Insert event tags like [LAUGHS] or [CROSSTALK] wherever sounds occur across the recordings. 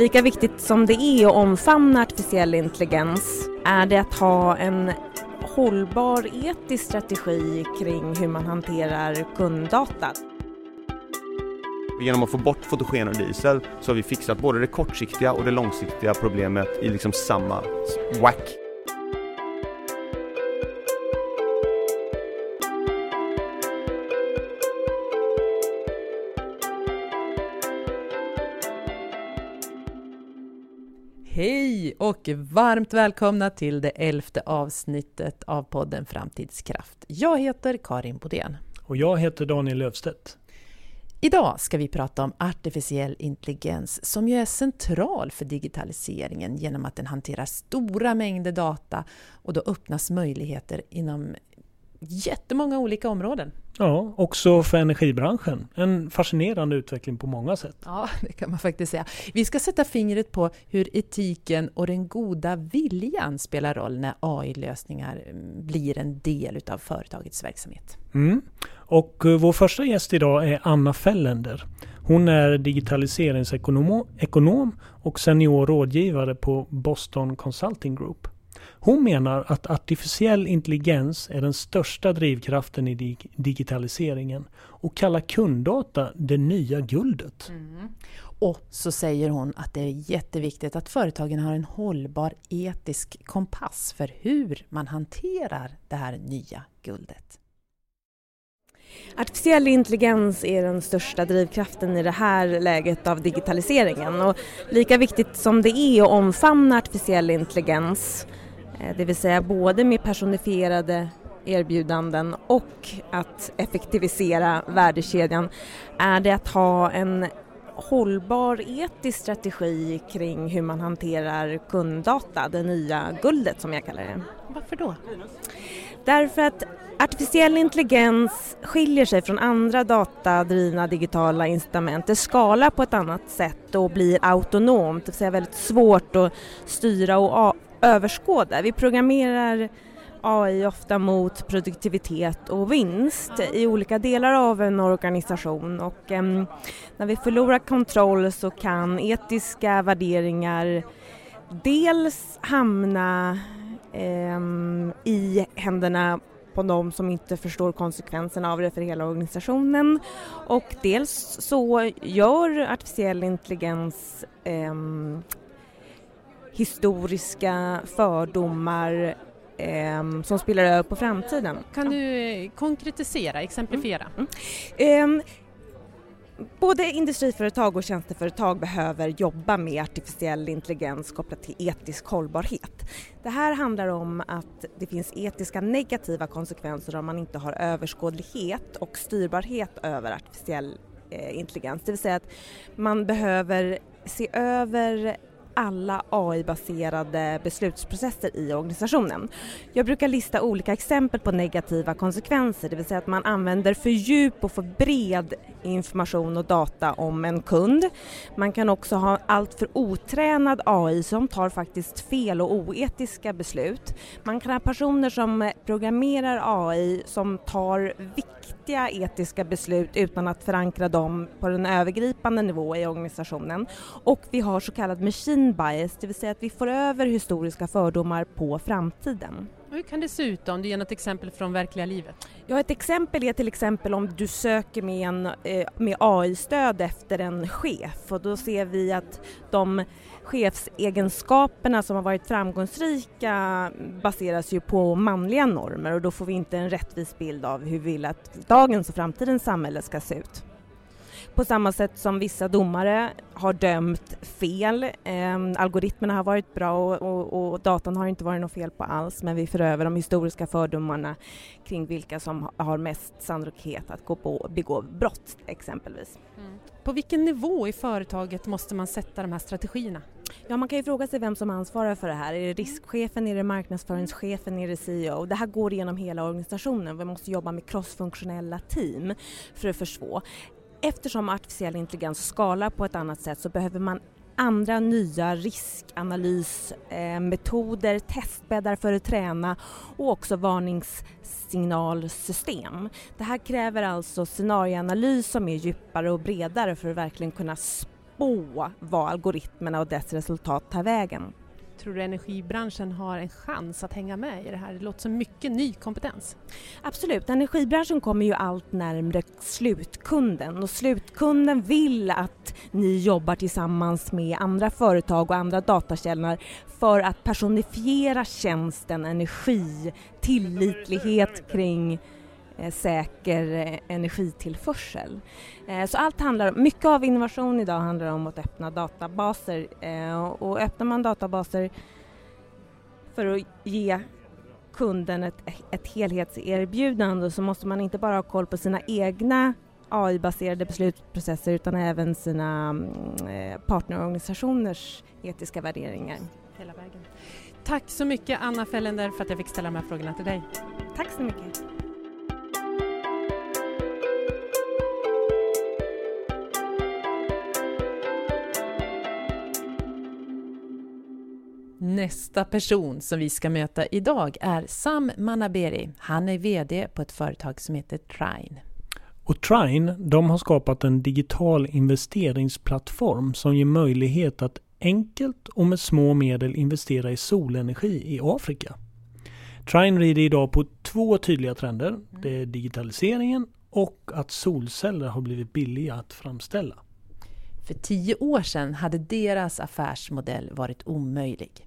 Lika viktigt som det är att omfamna artificiell intelligens är det att ha en hållbar etisk strategi kring hur man hanterar kunddata. Genom att få bort fotogen och diesel så har vi fixat både det kortsiktiga och det långsiktiga problemet i liksom samma whack. Hej och varmt välkomna till det elfte avsnittet av podden Framtidskraft. Jag heter Karin Bodén. Och jag heter Daniel Löfstedt. Idag ska vi prata om artificiell intelligens som ju är central för digitaliseringen genom att den hanterar stora mängder data och då öppnas möjligheter inom jättemånga olika områden. Ja, också för energibranschen. En fascinerande utveckling på många sätt. Ja, [LAUGHS] det kan man faktiskt säga. Vi ska sätta fingret på hur etiken och den goda viljan spelar roll när AI-lösningar mm, blir en del utav företagets verksamhet. Mm. Och eh, vår första gäst idag är Anna Fellender. Hon är digitaliseringsekonom och senior rådgivare på Boston Consulting Group. Hon menar att artificiell intelligens är den största drivkraften i dig digitaliseringen och kallar kunddata det nya guldet. Mm. Och så säger hon att det är jätteviktigt att företagen har en hållbar etisk kompass för hur man hanterar det här nya guldet. Artificiell intelligens är den största drivkraften i det här läget av digitaliseringen och lika viktigt som det är att omfamna artificiell intelligens det vill säga både med personifierade erbjudanden och att effektivisera värdekedjan är det att ha en hållbar etisk strategi kring hur man hanterar kunddata, det nya guldet som jag kallar det. Varför då? Därför att artificiell intelligens skiljer sig från andra datadrivna digitala incitament. Det skalar på ett annat sätt och blir autonomt, det vill säga väldigt svårt att styra och överskåda. Vi programmerar AI ofta mot produktivitet och vinst i olika delar av en organisation. Och eh, när vi förlorar kontroll så kan etiska värderingar dels hamna eh, i händerna på de som inte förstår konsekvenserna av det för hela organisationen. Och dels så gör artificiell intelligens eh, historiska fördomar eh, som spelar över på framtiden. Kan du konkretisera, exemplifiera? Mm. Mm. Eh, både industriföretag och tjänsteföretag behöver jobba med artificiell intelligens kopplat till etisk hållbarhet. Det här handlar om att det finns etiska negativa konsekvenser om man inte har överskådlighet och styrbarhet över artificiell eh, intelligens. Det vill säga att man behöver se över alla AI-baserade beslutsprocesser i organisationen. Jag brukar lista olika exempel på negativa konsekvenser, det vill säga att man använder för djup och för bred information och data om en kund. Man kan också ha alltför otränad AI som tar faktiskt fel och oetiska beslut. Man kan ha personer som programmerar AI som tar viktiga etiska beslut utan att förankra dem på den övergripande nivå i organisationen. Och vi har så kallad machine bias, det vill säga att vi får över historiska fördomar på framtiden. Hur kan det se ut då, om du ger något exempel från verkliga livet? Ja, ett exempel är till exempel om du söker med, en, eh, med AI-stöd efter en chef och då ser vi att de chefsegenskaperna som har varit framgångsrika baseras ju på manliga normer och då får vi inte en rättvis bild av hur vi vill att dagens och framtidens samhälle ska se ut. På samma sätt som vissa domare har dömt fel. Eh, algoritmerna har varit bra och, och, och, datan har inte varit något fel på alls men vi för över de historiska fördomarna kring vilka som har mest sannolikhet att gå på, begå brott exempelvis. Mm. På vilken nivå i företaget måste man sätta de här strategierna? Ja, man kan ju fråga sig vem som ansvarar för det här. Är det riskchefen, är det marknadsföringschefen, är det CEO? Det här går igenom hela organisationen. Vi måste jobba med crossfunktionella team för att förstå eftersom artificiell intelligens skalar på ett annat sätt så behöver man andra nya riskanalysmetoder, eh, testbäddar för att träna och också varningssignalsystem. Det här kräver alltså scenarioanalys som är djupare och bredare för att verkligen kunna spå var algoritmerna och dess resultat tar vägen. Tror du energibranschen har en chans att hänga med i det här? Det låter som mycket ny kompetens. Absolut, energibranschen kommer ju allt närmre slutkunden och slutkunden vill att ni jobbar tillsammans med andra företag och andra datakällor för att personifiera tjänsten energi, tillitlighet kring säker eh, energitillförsel. Eh, så allt handlar, mycket av innovation idag handlar om att öppna databaser och öppnar man databaser för att ge kunden ett, ett helhetserbjudande så måste man inte bara ha koll på sina egna AI-baserade beslutsprocesser utan även sina partnerorganisationers etiska värderingar. Hela vägen. Tack så mycket Anna Fellender för att jag fick ställa de här frågorna till dig. Tack så mycket. Nästa person som vi ska möta idag är Sam Manaberi. Han är VD på ett företag som heter Trine. Och Trine, de har skapat en digital investeringsplattform som ger möjlighet att enkelt och med små medel investera i solenergi i Afrika. Trine rider idag på två tydliga trender. Mm. Det är digitaliseringen och att solceller har blivit billiga att framställa. För tio år sedan hade deras affärsmodell varit omöjlig.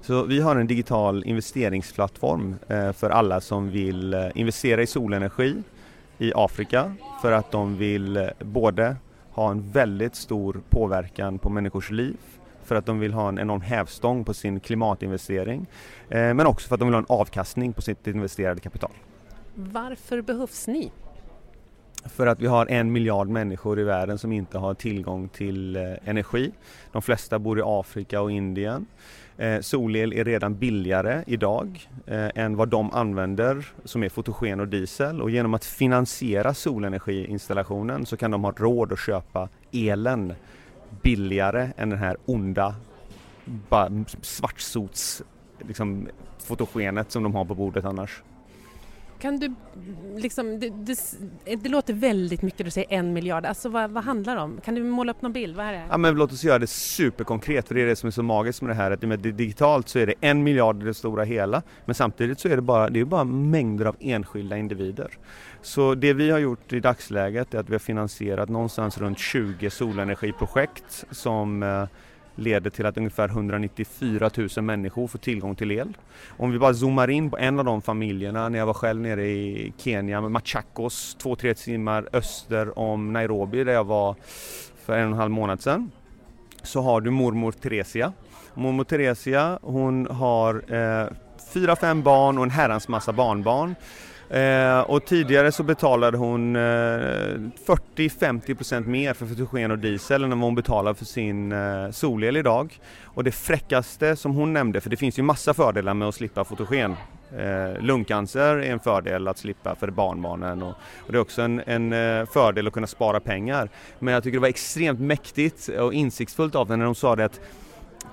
Så vi har en digital investeringsplattform eh, för alla som vill eh, investera i solenergi i Afrika för att de vill eh, både ha en väldigt stor påverkan på människors liv för att de vill ha en enorm hävstång på sin klimatinvestering men också för att de vill ha en avkastning på sitt investerade kapital. Varför behövs ni? För att vi har en miljard människor i världen som inte har tillgång till eh, energi. De flesta bor i Afrika och Indien. Eh, solel är redan billigare idag eh, än vad de använder som är fotogen och diesel och genom att finansiera solenergiinstallationen så kan de ha råd att köpa elen billigare än den här onda svartsots liksom, fotogenet som de har på bordet annars. Kan du, liksom, det, det, det, låter väldigt mycket, du säger en miljard. Alltså vad, vad handlar det om? Kan du måla upp någon bild? Vad är det? Ja, men låt oss göra det superkonkret för det är det som är så magiskt med det här. Att med digitalt så är det en miljard i det stora hela men samtidigt så är det bara, det är bara mängder av enskilda individer. Så det vi har gjort i dagsläget är att vi har finansierat någonstans runt 20 solenergiprojekt som eh, leder till att ungefär 194 000 människor får tillgång till el. Om vi bara zoomar in på en av de familjerna, när jag var själv nere i Kenya med Machakos, två, tre timmar öster om Nairobi där jag var för en och en halv månad sedan, så har du mormor Teresia. Mormor Teresia hon har eh, fyra, fem barn och en herrans massa barnbarn. Eh, och tidigare så betalade hon eh, 40-50% mer för fotogen och diesel än vad hon betalar för sin eh, solel idag. Och det fräckaste som hon nämnde, för det finns ju massa fördelar med att slippa fotogen. Eh, lungcancer är en fördel att slippa för barnbarnen och, och det är också en, en eh, fördel att kunna spara pengar. Men jag tycker det var extremt mäktigt och insiktsfullt av henne när hon sa det att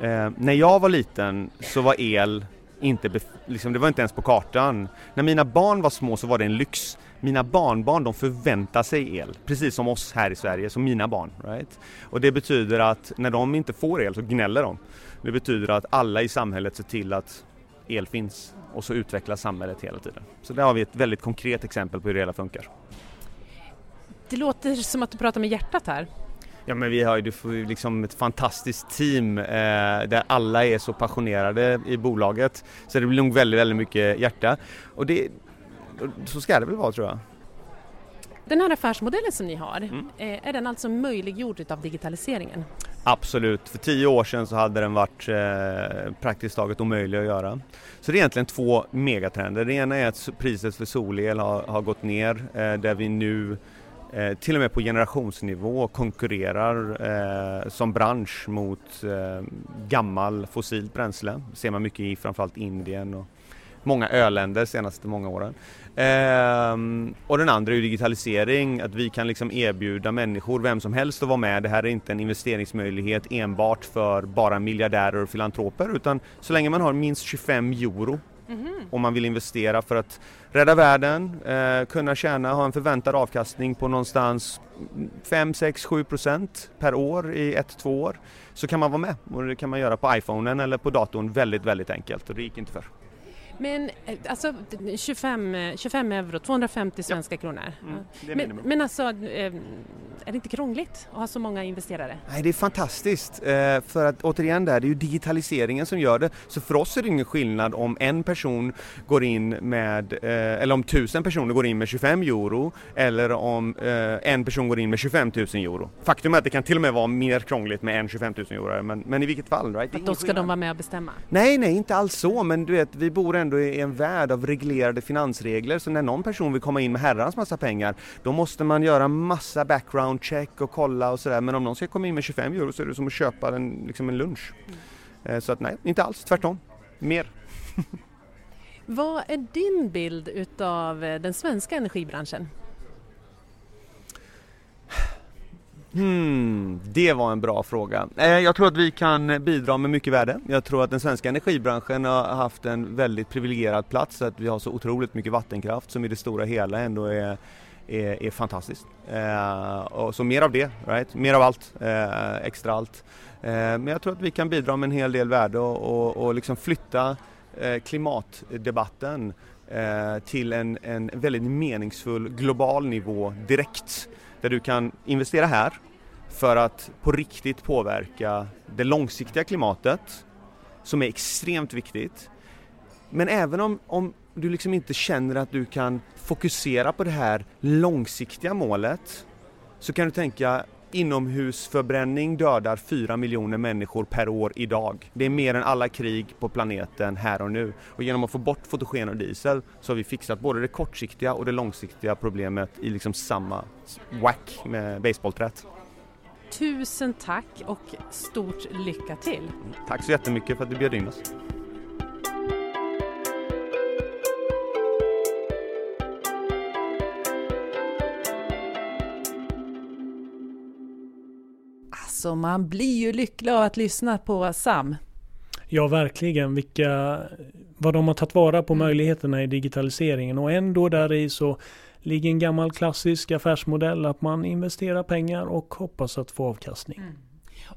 eh, när jag var liten så var el inte, liksom, det var inte ens på kartan. När mina barn var små så var det en lyx. Mina barnbarn de förväntar sig el, precis som oss här i Sverige, som mina barn. Right? Och det betyder att när de inte får el så gnäller de. Det betyder att alla i samhället ser till att el finns och så utvecklas samhället hela tiden. Så där har vi ett väldigt konkret exempel på hur det hela funkar. Det låter som att du pratar med hjärtat här. Ja men vi har ju liksom ett fantastiskt team eh, där alla är så passionerade i bolaget. Så det blir nog väldigt, väldigt mycket hjärta. Och det, så ska det väl vara tror jag. Den här affärsmodellen som ni har, mm. Eh, är den alltså möjliggjord av digitaliseringen? Absolut, för tio år sedan så hade den varit eh, praktiskt taget omöjlig att göra. Så det är egentligen två megatrender. Det ena är att priset för solel har, har gått ner eh, där vi nu eh, till och med på generationsnivå konkurrerar eh, som bransch mot eh, gammal fossilt bränsle. Det ser man mycket i framförallt Indien och många öländer de senaste många åren. Eh, och den andra är digitalisering, att vi kan liksom erbjuda människor, vem som helst att vara med. Det här är inte en investeringsmöjlighet enbart för bara miljardärer och filantroper utan så länge man har minst 25 euro Mm. Om man vill investera för att rädda världen, eh, kunna tjäna, ha en förväntad avkastning på någonstans 5, 6, 7 procent per år i ett, två år så kan man vara med och det kan man göra på iPhonen eller på datorn väldigt, väldigt enkelt och det gick inte för. Men eh, alltså 25, 25 euro, 250 svenska ja. kronor. Mm, men, men alltså, eh, är det inte krångligt att ha så många investerare? Nej, det är fantastiskt. Eh, för att återigen, där, det är ju digitaliseringen som gör det. Så för oss är det ingen skillnad om en person går in med, eller om tusen personer går in med 25 euro eller om en person går in med 25 000 euro. Faktum är att det kan till och med vara mer krångligt med en 25 000 euro, men, men i vilket fall. Right? Att då ska skillnad. de vara med och bestämma? Nej, nej, inte alls så, men du vet, vi bor ändå i en värld av reglerade finansregler så när någon person vill komma in med herrans massa pengar då måste man göra massa background check och kolla och sådär men om någon ska komma in med 25 euro så är det som att köpa en, liksom en lunch. Mm. Så att nej, inte alls, tvärtom. Mer. [LAUGHS] Vad är din bild utav eh, den svenska energibranschen? Hmm, det var en bra fråga. Eh, jag tror att vi kan bidra med mycket värde. Jag tror att den svenska energibranschen har haft en väldigt privilegierad plats, att vi har så otroligt mycket vattenkraft som i det stora hela ändå är, är, är fantastiskt. Eh, och så mer av det, right? mer av allt, eh, extra allt. Eh, men jag tror att vi kan bidra med en hel del värde och, och, och liksom flytta eh, klimatdebatten eh, till en, en väldigt meningsfull global nivå direkt där du kan investera här för att på riktigt påverka det långsiktiga klimatet som är extremt viktigt. Men även om, om du liksom inte känner att du kan fokusera på det här långsiktiga målet så kan du tänka inomhusförbränning dödar 4 miljoner människor per år idag. Det är mer än alla krig på planeten här och nu. Och genom att få bort fotogen och diesel så har vi fixat både det kortsiktiga och det långsiktiga problemet i liksom samma whack med baseballträt. Tusen tack och stort lycka till! Tack så jättemycket för att du bjöd in oss. Alltså man blir ju lycklig av att lyssna på Sam. Ja, verkligen. Vilka, vad de har tagit vara på mm. möjligheterna i digitaliseringen och ändå där i så ligger en gammal klassisk affärsmodell att man investerar pengar och hoppas att få avkastning. Mm.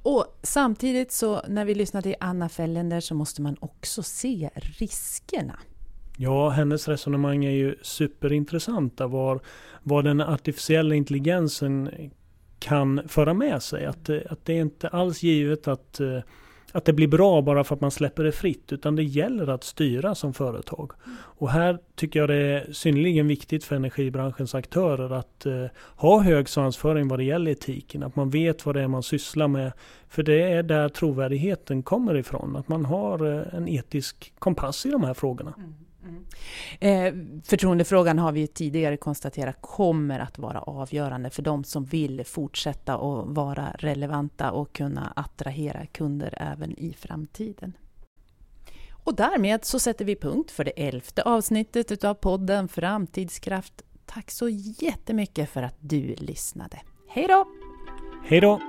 Och samtidigt så när vi lyssnar till Anna Fällender så måste man också se riskerna. Ja, hennes resonemang är ju superintressanta. Var, var den artificiella intelligensen kan föra med sig. Att, att det är inte alls givet att eh, att det blir bra bara för att man släpper det fritt utan det gäller att styra som företag. Och här tycker jag det är synnerligen viktigt för energibranschens aktörer att eh, ha hög svansföring vad det gäller etiken. Att man vet vad det är man sysslar med. För det är där trovärdigheten kommer ifrån. Att man har eh, en etisk kompass i de här frågorna. Mm. Mm. Eh, förtroendefrågan har vi tidigare konstaterat kommer att vara avgörande för de som vill fortsätta att vara relevanta och kunna attrahera kunder även i framtiden. Och därmed så sätter vi punkt för det elfte avsnittet utav podden Framtidskraft. Tack så jättemycket för att du lyssnade. Hej då! Hej då!